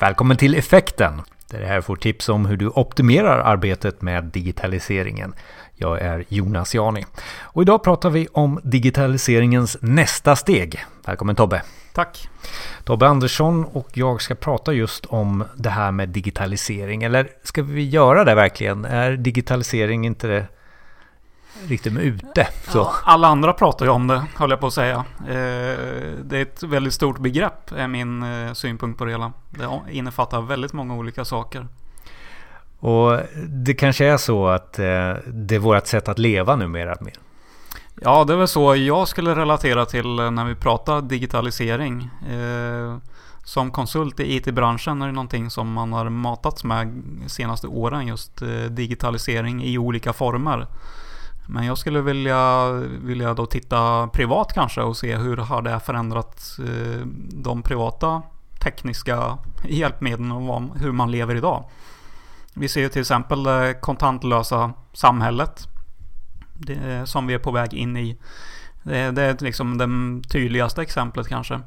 Välkommen till Effekten! Där det här får tips om hur du optimerar arbetet med digitaliseringen. Jag är Jonas Jani. Och idag pratar vi om digitaliseringens nästa steg. Välkommen Tobbe! Tack! Tobbe Andersson och jag ska prata just om det här med digitalisering. Eller ska vi göra det verkligen? Är digitalisering inte det riktigt med ute. Så. Ja, alla andra pratar ju om det, höll jag på att säga. Eh, det är ett väldigt stort begrepp, är min eh, synpunkt på det hela. Det innefattar väldigt många olika saker. Och det kanske är så att eh, det är vårt sätt att leva numera. Ja, det är väl så jag skulle relatera till när vi pratar digitalisering. Som konsult i IT-branschen är det någonting som man har matats med de senaste åren, just digitalisering i olika former. Men jag skulle vilja, vilja då titta privat kanske och se hur har det förändrat eh, de privata tekniska hjälpmedlen och hur man lever idag. Vi ser ju till exempel det kontantlösa samhället. Det, som vi är på väg in i. Det, det är liksom det tydligaste exemplet kanske.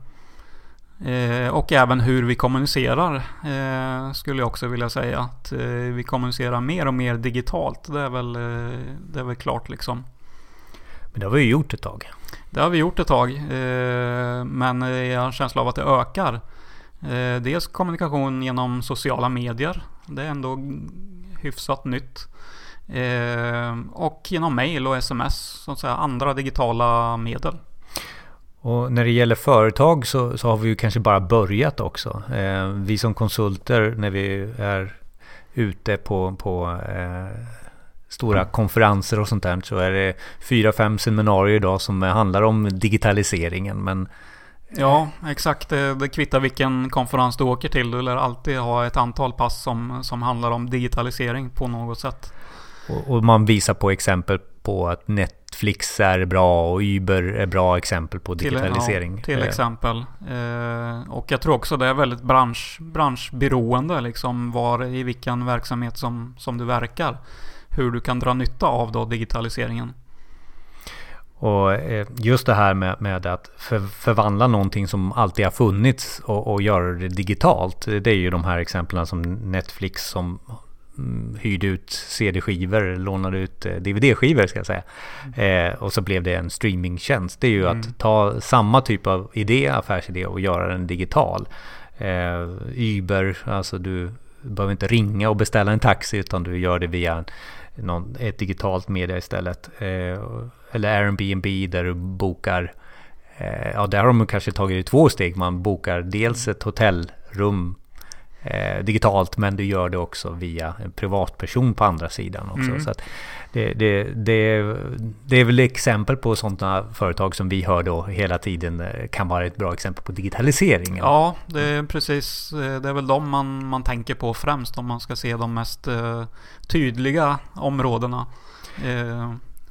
Eh, och även hur vi kommunicerar eh, skulle jag också vilja säga. Att eh, vi kommunicerar mer och mer digitalt. Det är väl, eh, det är väl klart liksom. Men det har vi ju gjort ett tag. Det har vi gjort ett tag. Eh, men jag har en känsla av att det ökar. Eh, dels kommunikation genom sociala medier. Det är ändå hyfsat nytt. och genom mail och sms. Så att säga andra digitala medel. Och när det gäller företag så, så har vi ju kanske bara börjat också. Eh, vi som konsulter när vi är ute på, på eh, stora mm. konferenser och sånt där så är det fyra, fem seminarier idag som handlar om digitaliseringen. Men Ja, exakt. Det, det kvittar vilken konferens du åker till. Du lär alltid ha ett antal pass som, som handlar om digitalisering på något sätt. Och, och man visar på exempel på att net, Netflix är bra och Uber är bra exempel på digitalisering. Till, ja, till eh. exempel. Eh, och jag tror också det är väldigt bransch, branschberoende, liksom var i vilken verksamhet som, som du verkar. Hur du kan dra nytta av då digitaliseringen. Och eh, just det här med, med att för, förvandla någonting som alltid har funnits och, och göra det digitalt. Det är ju de här exemplen som Netflix som hyrde ut CD-skivor, lånade ut eh, DVD-skivor ska jag säga. Mm. Eh, och så blev det en streamingtjänst. Det är ju mm. att ta samma typ av idé, affärsidé och göra den digital. Eh, Uber, alltså du behöver inte ringa och beställa en taxi utan du gör det via någon, ett digitalt media istället. Eh, eller Airbnb där du bokar eh, Ja, där har de kanske tagit det i två steg. Man bokar dels ett hotellrum eh, digitalt men du gör det också via en privatperson på andra sidan också. Mm. Så det, det, det, det, är väl exempel på sådana företag som vi hör då hela tiden eh, kan vara ett bra exempel på digitalisering. Ja, det är precis. Eh, det är väl de man, man tänker på främst om man ska se de mest uh, tydliga områdena.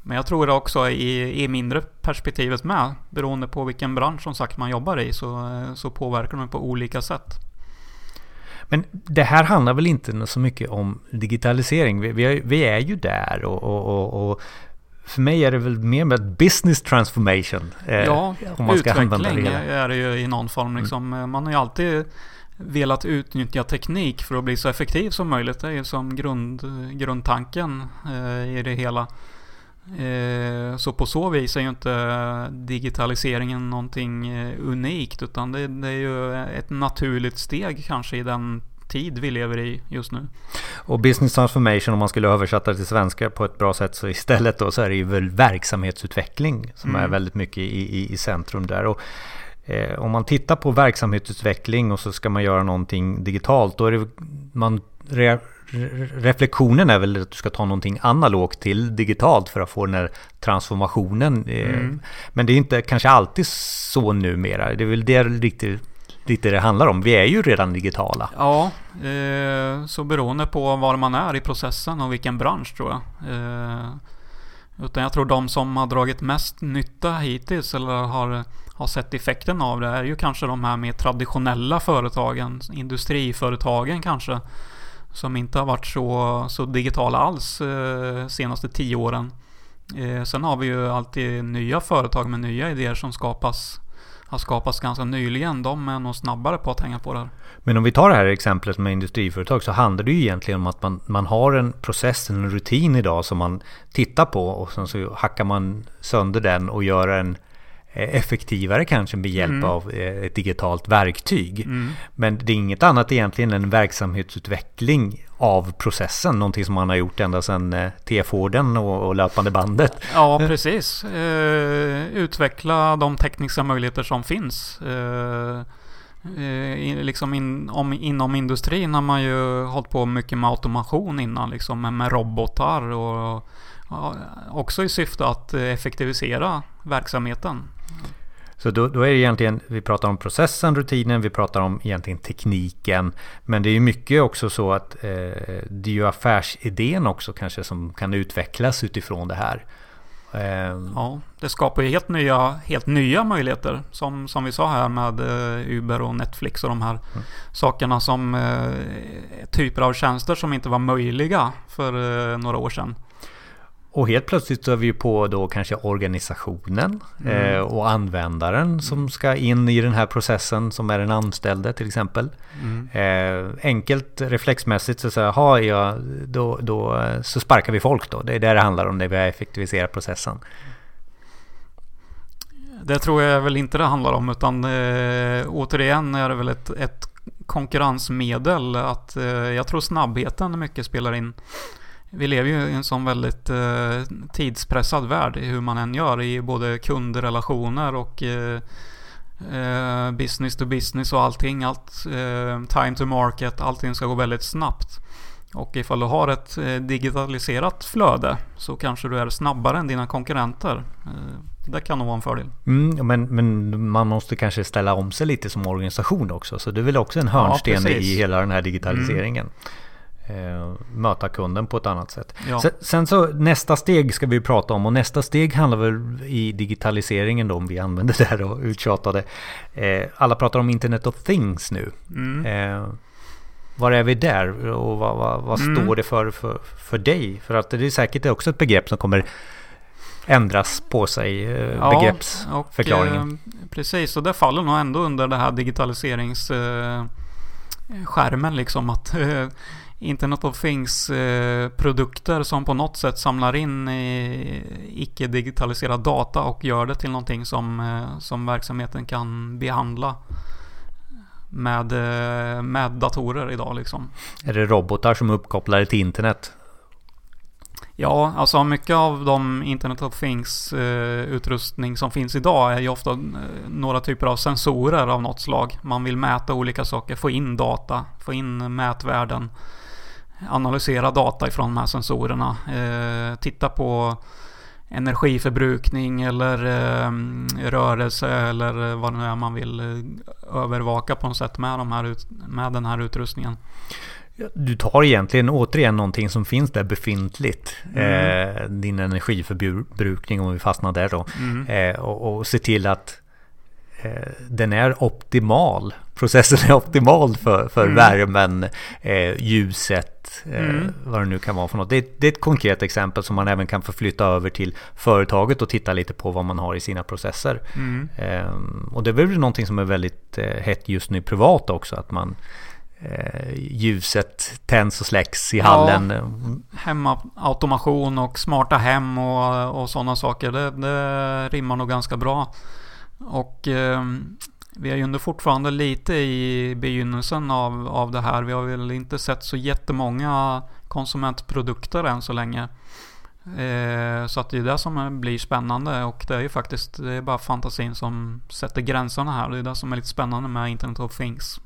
Men jag tror också i, i mindre perspektivet med, beroende på vilken bransch som sagt man jobbar i, så, så påverkar de på olika sätt. Men det här handlar väl inte så mycket om digitalisering. Vi, vi, vi är ju där och, och, och, för mig är det väl mer med business transformation. Eh, ja, om man ska utveckling det är det ju i någon form. Mm. Liksom. Mm. Man har ju alltid velat utnyttja teknik för att bli så effektiv som möjligt. Det är ju som grund, grundtanken eh, i det hela. Eh, så på så vis är ju inte digitaliseringen någonting eh, unikt utan det, det, är ju ett naturligt steg kanske i den tid vi lever i just nu. Och business transformation om man skulle översätta det till svenska på ett bra sätt så istället då så är det ju väl verksamhetsutveckling som mm. är väldigt mycket i, i, i centrum där. Och, eh, om man tittar på verksamhetsutveckling och så ska man göra någonting digitalt då är det man reflektionen är väl att du ska ta någonting analogt till digitalt för att få den här transformationen. Eh, mm. Men det är inte kanske alltid så numera. Det är väl det riktigt lite det handlar om. Vi är ju redan digitala. Ja, eh, så beroende på var man är i processen och vilken bransch tror jag. Eh, utan jag tror de som har dragit mest nytta hittills eller har, har sett effekten av det är ju kanske de här mer traditionella företagen, industriföretagen kanske som inte har varit så, så digitala alls eh, senaste tio åren. Eh, sen har vi ju alltid nya företag med nya idéer som skapas har skapats ganska nyligen, de är nog snabbare på att hänga på det här. Men om vi tar det här exemplet med industriföretag så handlar det ju egentligen om att man, man har en process, en rutin idag som man tittar på och sen så hackar man sönder den och gör en Eh, effektivare kanske med hjälp mm. av eh, ett digitalt verktyg. Mm. Men det är inget annat egentligen än verksamhetsutveckling av processen. Någonting som man har gjort ända sedan eh, TF-orden och, löpande bandet. Ja, precis. Eh, utveckla de tekniska möjligheter som finns. Eh, liksom in, om, inom industrin har man ju hållit på mycket med automation innan, liksom med, robotar och också i syfte att effektivisera verksamheten. Så då, då, är det egentligen, vi pratar om processen, rutinen, vi pratar om egentligen tekniken. Men det är ju mycket också så att eh, det är ju affärsidén också kanske som kan utvecklas utifrån det här. Eh, ja, det skapar ju helt nya, helt nya möjligheter. Som, som vi sa här med eh, Uber och Netflix och de här mm. sakerna som eh, typer av tjänster som inte var möjliga för eh, några år sedan. Och helt plötsligt så är vi på då kanske organisationen mm. eh, och användaren som ska in i den här processen som är den anställde till exempel. Mm. Eh, enkelt reflexmässigt så säger jag, ja, då, då så sparkar vi folk då. Det är det det handlar om när vi har effektiviserat processen. Det tror jag väl inte det handlar om utan eh, återigen är det väl ett, ett konkurrensmedel att eh, jag tror snabbheten mycket spelar in. Vi lever ju i en sån väldigt eh, tidspressad värld i hur man än gör i både kundrelationer och eh, eh, business to business och allting. Allt, eh, time to market, allting ska gå väldigt snabbt. Och ifall du har ett eh, digitaliserat flöde så kanske du är snabbare än dina konkurrenter. Det kan nog vara en fördel. Mm, men, men man måste kanske ställa om sig lite som organisation också. Så det är väl också en hörnsten ja, i hela den här digitaliseringen. Mm eh, möta kunden på ett annat sätt. Ja. Sen, sen, så nästa steg ska vi prata om och nästa steg handlar väl i digitaliseringen då om vi använder det här och uttjatade. Eh, alla pratar om Internet of Things nu. Mm. Eh, var är vi där och vad, vad, vad mm. står det för, för, för dig? För att det är säkert också ett begrepp som kommer ändras på sig, eh, ja, begreppsförklaringen. Och, eh, precis, och det faller nog ändå under det här digitaliseringsskärmen liksom att Internet of Things eh, som på något sätt samlar in icke-digitaliserad data och gör det till någonting som, eh, som verksamheten kan behandla med, eh, med datorer idag liksom. Är det robotar som är uppkopplade till internet? Ja, alltså mycket av de Internet of Things eh, utrustning som finns idag är ju ofta eh, några typer av sensorer av något slag. Man vill mäta olika saker, få in data, få in mätvärden analysera data ifrån de här sensorerna. Eh, titta på energiförbrukning eller eh, rörelse eller vad det nu är man vill eh, övervaka på något sätt med, de här, med den här utrustningen. Du tar egentligen återigen någonting som finns där befintligt. Mm. Eh, din energiförbrukning om vi fastnar där då. Mm. Eh, och, och se till att den är optimal. Processen är optimal för, för mm. värmen, eh, ljuset, eh, mm. vad det nu kan vara för något. Det, det, är ett konkret exempel som man även kan förflytta över till företaget och titta lite på vad man har i sina processer. Mm. Ehm, och det är väl någonting som är väldigt eh, hett just nu privat också, att man eh, ljuset tänds och släcks i hallen. Ja, hemautomation och smarta hem och, och sådana saker. Det, det rimmar nog ganska bra. Och eh, vi är ju ändå fortfarande lite i begynnelsen av, av det här. Vi har väl inte sett så jättemånga konsumentprodukter än så länge. Eh, så att det är det som blir spännande och det är ju faktiskt det är bara fantasin som sätter gränserna här. Det är det som är lite spännande med Internet of Things.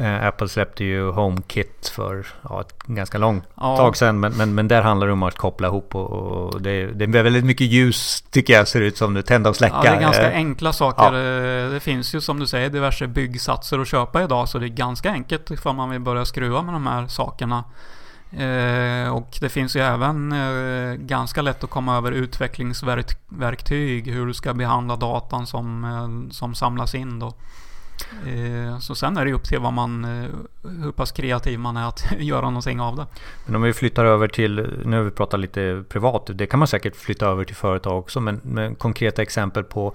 Eh, Apple släppte ju HomeKit för ja, ett ganska långt ja. tag sedan. Men, men, men där handlar det om att koppla ihop och, och det, det, är väldigt mycket ljus tycker jag ser ut som nu. Tända och släcka. Ja, det är ganska eh, enkla saker. Ja. Eh, det finns ju som du säger diverse byggsatser att köpa idag. Så det är ganska enkelt ifall man vill börja skruva med de här sakerna. Eh, och det finns ju även eh, ganska lätt att komma över utvecklingsverktyg. Hur du ska behandla datan som, eh, som samlas in då. Eh, så sen är det upp till vad man, eh, hur pass kreativ man är att göra någonting av det. Men om vi flyttar över till, nu har vi pratat lite privat, det kan man säkert flytta över till företag också, men, men konkreta exempel på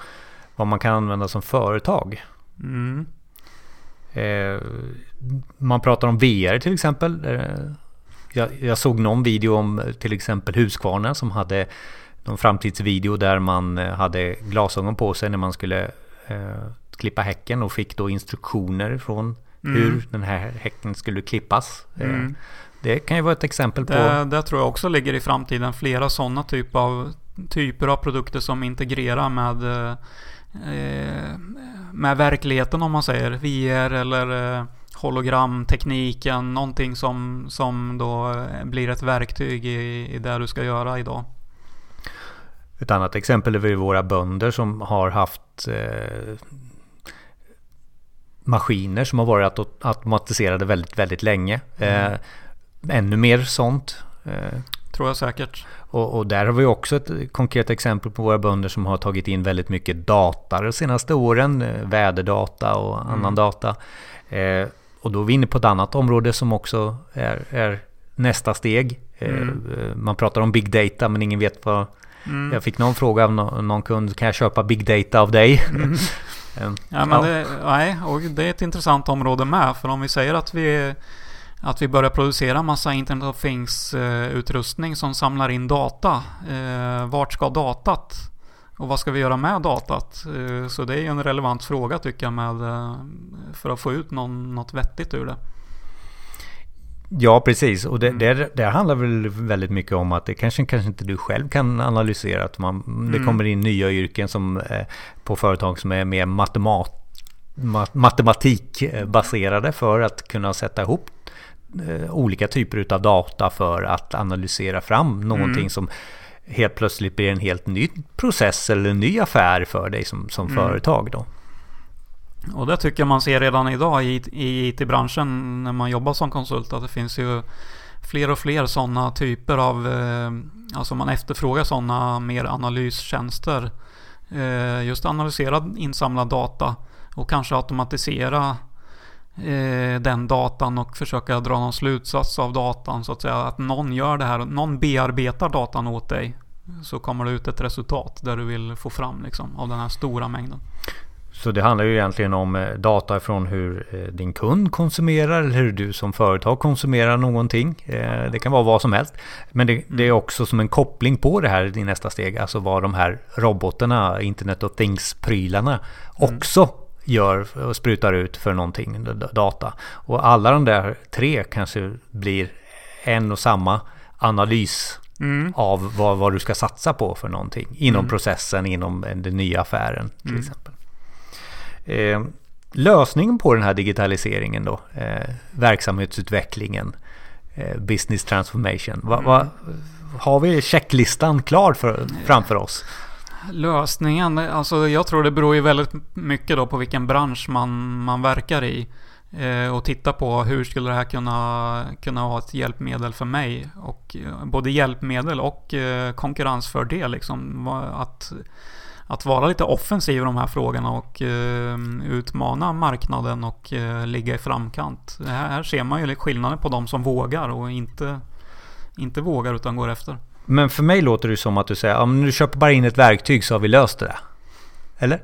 vad man kan använda som företag. Mm. Eh, man pratar om VR till exempel. Jag, jag, såg någon video om till exempel Husqvarna som hade någon framtidsvideo där man hade glasögon på sig när man skulle klippa häcken och fick då instruktioner från mm. hur den här häcken skulle klippas. Eh, mm. Det kan ju vara ett exempel på... Det, det tror jag också ligger i framtiden. Flera sådana typ av, typer av produkter som integrerar med, eh, med verkligheten om man säger. VR eller eh, hologramtekniken. Någonting som, som då blir ett verktyg i, i det du ska göra idag. Ett annat exempel är våra bönder som har haft eh, maskiner som har varit automatiserade väldigt, väldigt länge. Mm. Eh, ännu mer sånt. Eh, Tror jag säkert. Och, och, där har vi också ett konkret exempel på våra bönder som har tagit in väldigt mycket data de senaste åren. Eh, väderdata och annan mm. data. Eh, och då är vi inne på ett annat område som också är, är nästa steg. Eh, mm. Man pratar om big data men ingen vet vad... Mm. Jag fick någon fråga av någon, någon kund, kan jag köpa big data av dig? Ja, men. Det, nej, och det är ett intressant område med. För om vi säger att vi att vi börjar producera massa Internet of Things utrustning som samlar in data. Eh, vart ska datat? Och vad ska vi göra med datat? Eh, så det är en relevant fråga tycker jag med, eh, för att få ut någon, något vettigt ur det. Ja, precis. Och det, mm. det, det, handlar väl väldigt mycket om att det kanske, kanske inte du själv kan analysera. Att man, mm. Det kommer in nya yrken som, eh, på företag som är mer matemat, matematikbaserade för att kunna sätta ihop Eh, olika typer av data för att analysera fram någonting mm. som helt plötsligt blir en helt ny process eller en ny affär för dig som, som mm. företag. Då. Och det tycker jag man ser redan idag i, i IT-branschen när man jobbar som konsult att det finns ju fler och fler sådana typer av, eh, alltså man efterfrågar sådana mer analystjänster. Eh, just analysera insamlad data och kanske automatisera eh, den datan och försöka dra någon slutsats av datan så att säga. Att någon gör det här, någon bearbetar datan åt dig. Så kommer det ut ett resultat där du vill få fram liksom, av den här stora mängden. Så det handlar ju egentligen om eh, data från hur eh, din kund konsumerar eller hur du som företag konsumerar någonting. Eh, det kan vara vad som helst. Men det, det, är mm. också som en koppling på det här i nästa steg. Alltså vad de här robotarna, Internet of Things-prylarna mm. också gör och sprutar ut för någonting, data. Och alla de där tre kanske blir en och samma analys mm. av vad, vad, du ska satsa på för någonting. Inom mm. processen, inom den nya affären till mm. exempel. Eh, lösningen på den här digitaliseringen då, eh, verksamhetsutvecklingen, eh, business transformation. Va, va, har vi checklistan klar för, framför oss? Lösningen, alltså jag tror det beror ju väldigt mycket då på vilken bransch man, man verkar i. Eh, och titta på hur skulle det här kunna, kunna vara ett hjälpmedel för mig. Och eh, både hjälpmedel och eh, konkurrensfördel liksom. Att, att vara lite offensiv i de här frågorna och eh, utmana marknaden och eh, ligga i framkant. Här, här ser man ju skillnaden på de som vågar och inte, inte vågar utan går efter. Men för mig låter det som att du säger, om du köper bara in ett verktyg så har vi löst det. Eller?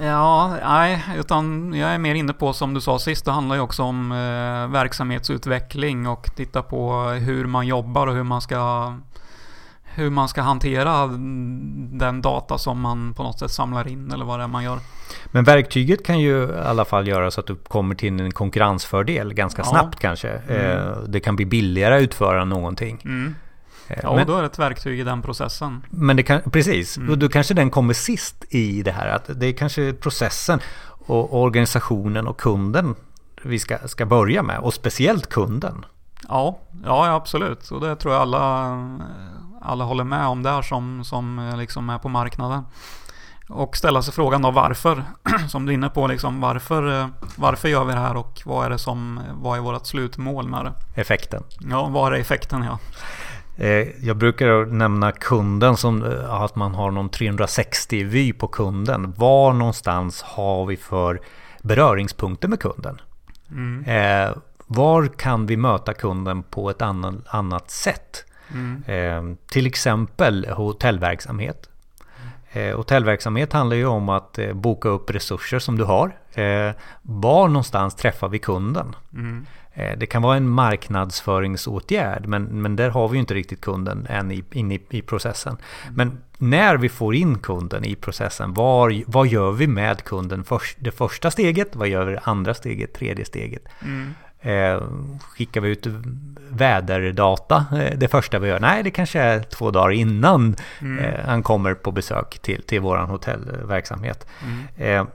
Ja, nej, utan jag är mer inne på som du sa sist, det handlar ju också om eh, verksamhetsutveckling och titta på hur man jobbar och hur man ska hur man ska hantera den data som man på något sätt samlar in eller vad det är man gör. Men verktyget kan ju i alla fall göra så att du kommer till en konkurrensfördel ganska ja. snabbt kanske. Mm. Eh, det kan bli billigare att utföra någonting. Mm. Eh, ja, men, då är det ett verktyg i den processen. Men det kan, precis, mm. och då kanske den kommer sist i det här. Att det är kanske processen och organisationen och kunden vi ska, ska börja med. Och speciellt kunden. Ja, ja absolut. Och det tror jag alla, alla håller med om där som, som liksom är på marknaden. Och ställa sig frågan då varför, som du är inne på, liksom, varför, varför gör vi det här och vad är det som, vad är vårt slutmål med det? Effekten. Ja, vad är effekten ja. Eh, jag brukar nämna kunden som eh, att man har någon 360-vy på kunden. Var någonstans har vi för beröringspunkter med kunden? Mm. Eh, var kan vi möta kunden på ett annat, sätt? Mm. till exempel hotellverksamhet. Eh, hotellverksamhet handlar ju om att eh, boka upp resurser som du har. Eh, var någonstans träffar vi kunden? Mm. Eh, det kan vara en marknadsföringsåtgärd men, men där har vi ju inte riktigt kunden än i, in i, i processen. Men när vi får in kunden i processen, var, vad gör vi med kunden? Först, det första steget, vad gör vi det andra steget, tredje steget? Mm. Eh, skickar vi ut väderdata eh, det första vi gör? Nej, det kanske är två dagar innan mm. eh, han kommer på besök till, till vår hotellverksamhet. Mm.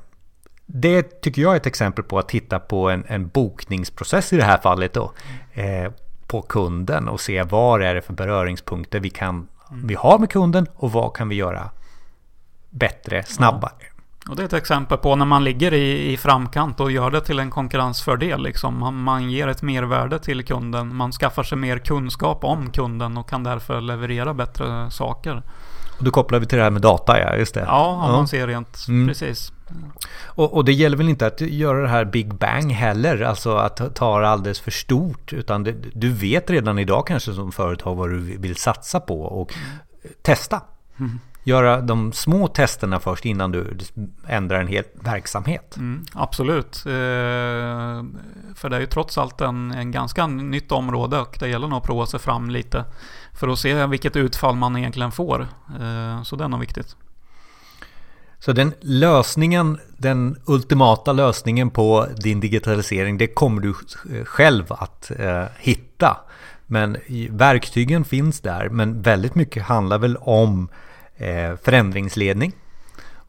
Det tycker jag är ett exempel på att titta på en, en bokningsprocess i det här fallet då. På kunden och se var är det för beröringspunkter vi, kan, mm. vi har med kunden och vad kan vi göra bättre, snabbare. Ja. Och det är ett exempel på när man ligger i, i framkant och gör det till en konkurrensfördel. Liksom. Man, man ger ett mervärde till kunden. Man skaffar sig mer kunskap om kunden och kan därför leverera bättre saker. Och då kopplar vi till det här med data, ja. Just det. Ja, om ja. man ser rent. Mm. Precis. Och, och, det gäller väl inte att göra det här Big Bang heller, alltså att ta det alldeles för stort. Utan det, du vet redan idag kanske som företag vad du vill satsa på och mm. testa. Mm göra de små testerna först innan du ändrar en hel verksamhet. Mm, absolut. Eh, för det är ju trots allt en, en ganska nytt område och det gäller nog att prova sig fram lite för att se vilket utfall man egentligen får. Eh, så det är nog viktigt. Så den lösningen, den ultimata lösningen på din digitalisering, det kommer du själv att eh, hitta. Men verktygen finns där, men väldigt mycket handlar väl om eh, förändringsledning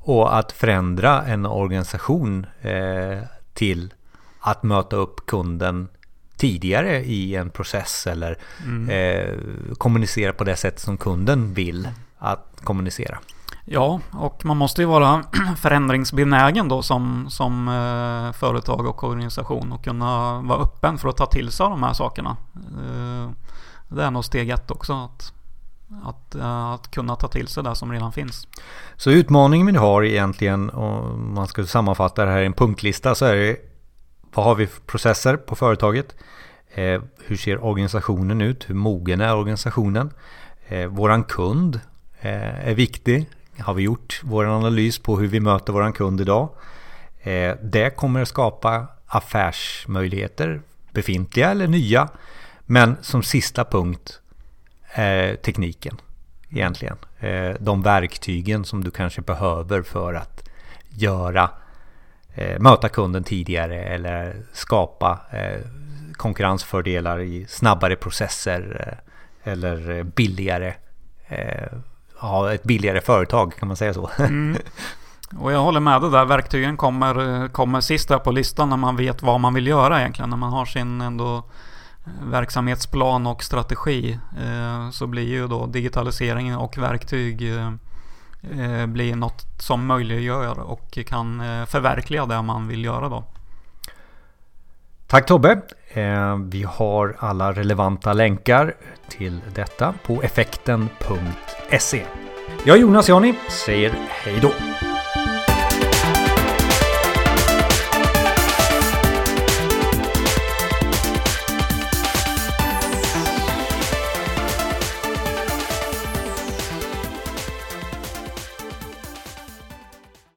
och att förändra en organisation eh, till att möta upp kunden tidigare i en process eller mm. eh, kommunicera på det sätt som kunden vill att kommunicera. Ja, och man måste ju vara förändringsbenägen då som, som eh, företag och organisation och kunna vara öppen för att ta till sig av de här sakerna. Eh, det är nog steg ett också. Att att, eh, att kunna ta till sig det som redan finns. Så utmaningen vi har egentligen, om man ska sammanfatta det här i en punktlista, så är det vad har vi för processer på företaget? Eh, hur ser organisationen ut? Hur mogen är organisationen? Eh, våran kund eh, är viktig. Har vi gjort vår analys på hur vi möter våran kund idag? Eh, det kommer att skapa affärsmöjligheter, befintliga eller nya. Men som sista punkt eh, tekniken egentligen. Eh, de verktygen som du kanske behöver för att göra eh, möta kunden tidigare eller skapa eh, konkurrensfördelar i snabbare processer eh, eller billigare eh, ha ett billigare företag kan man säga så. Mm. Och jag håller med dig där. Verktygen kommer, kommer sist där på listan när man vet vad man vill göra egentligen. När man har sin ändå verksamhetsplan och strategi eh, så blir ju då digitaliseringen och verktyg eh, eh, blir något som möjliggör och kan förverkliga det man vill göra då. Tack Tobbe! Vi har alla relevanta länkar till detta på effekten.se. Jag Jonas Jani säger hej då!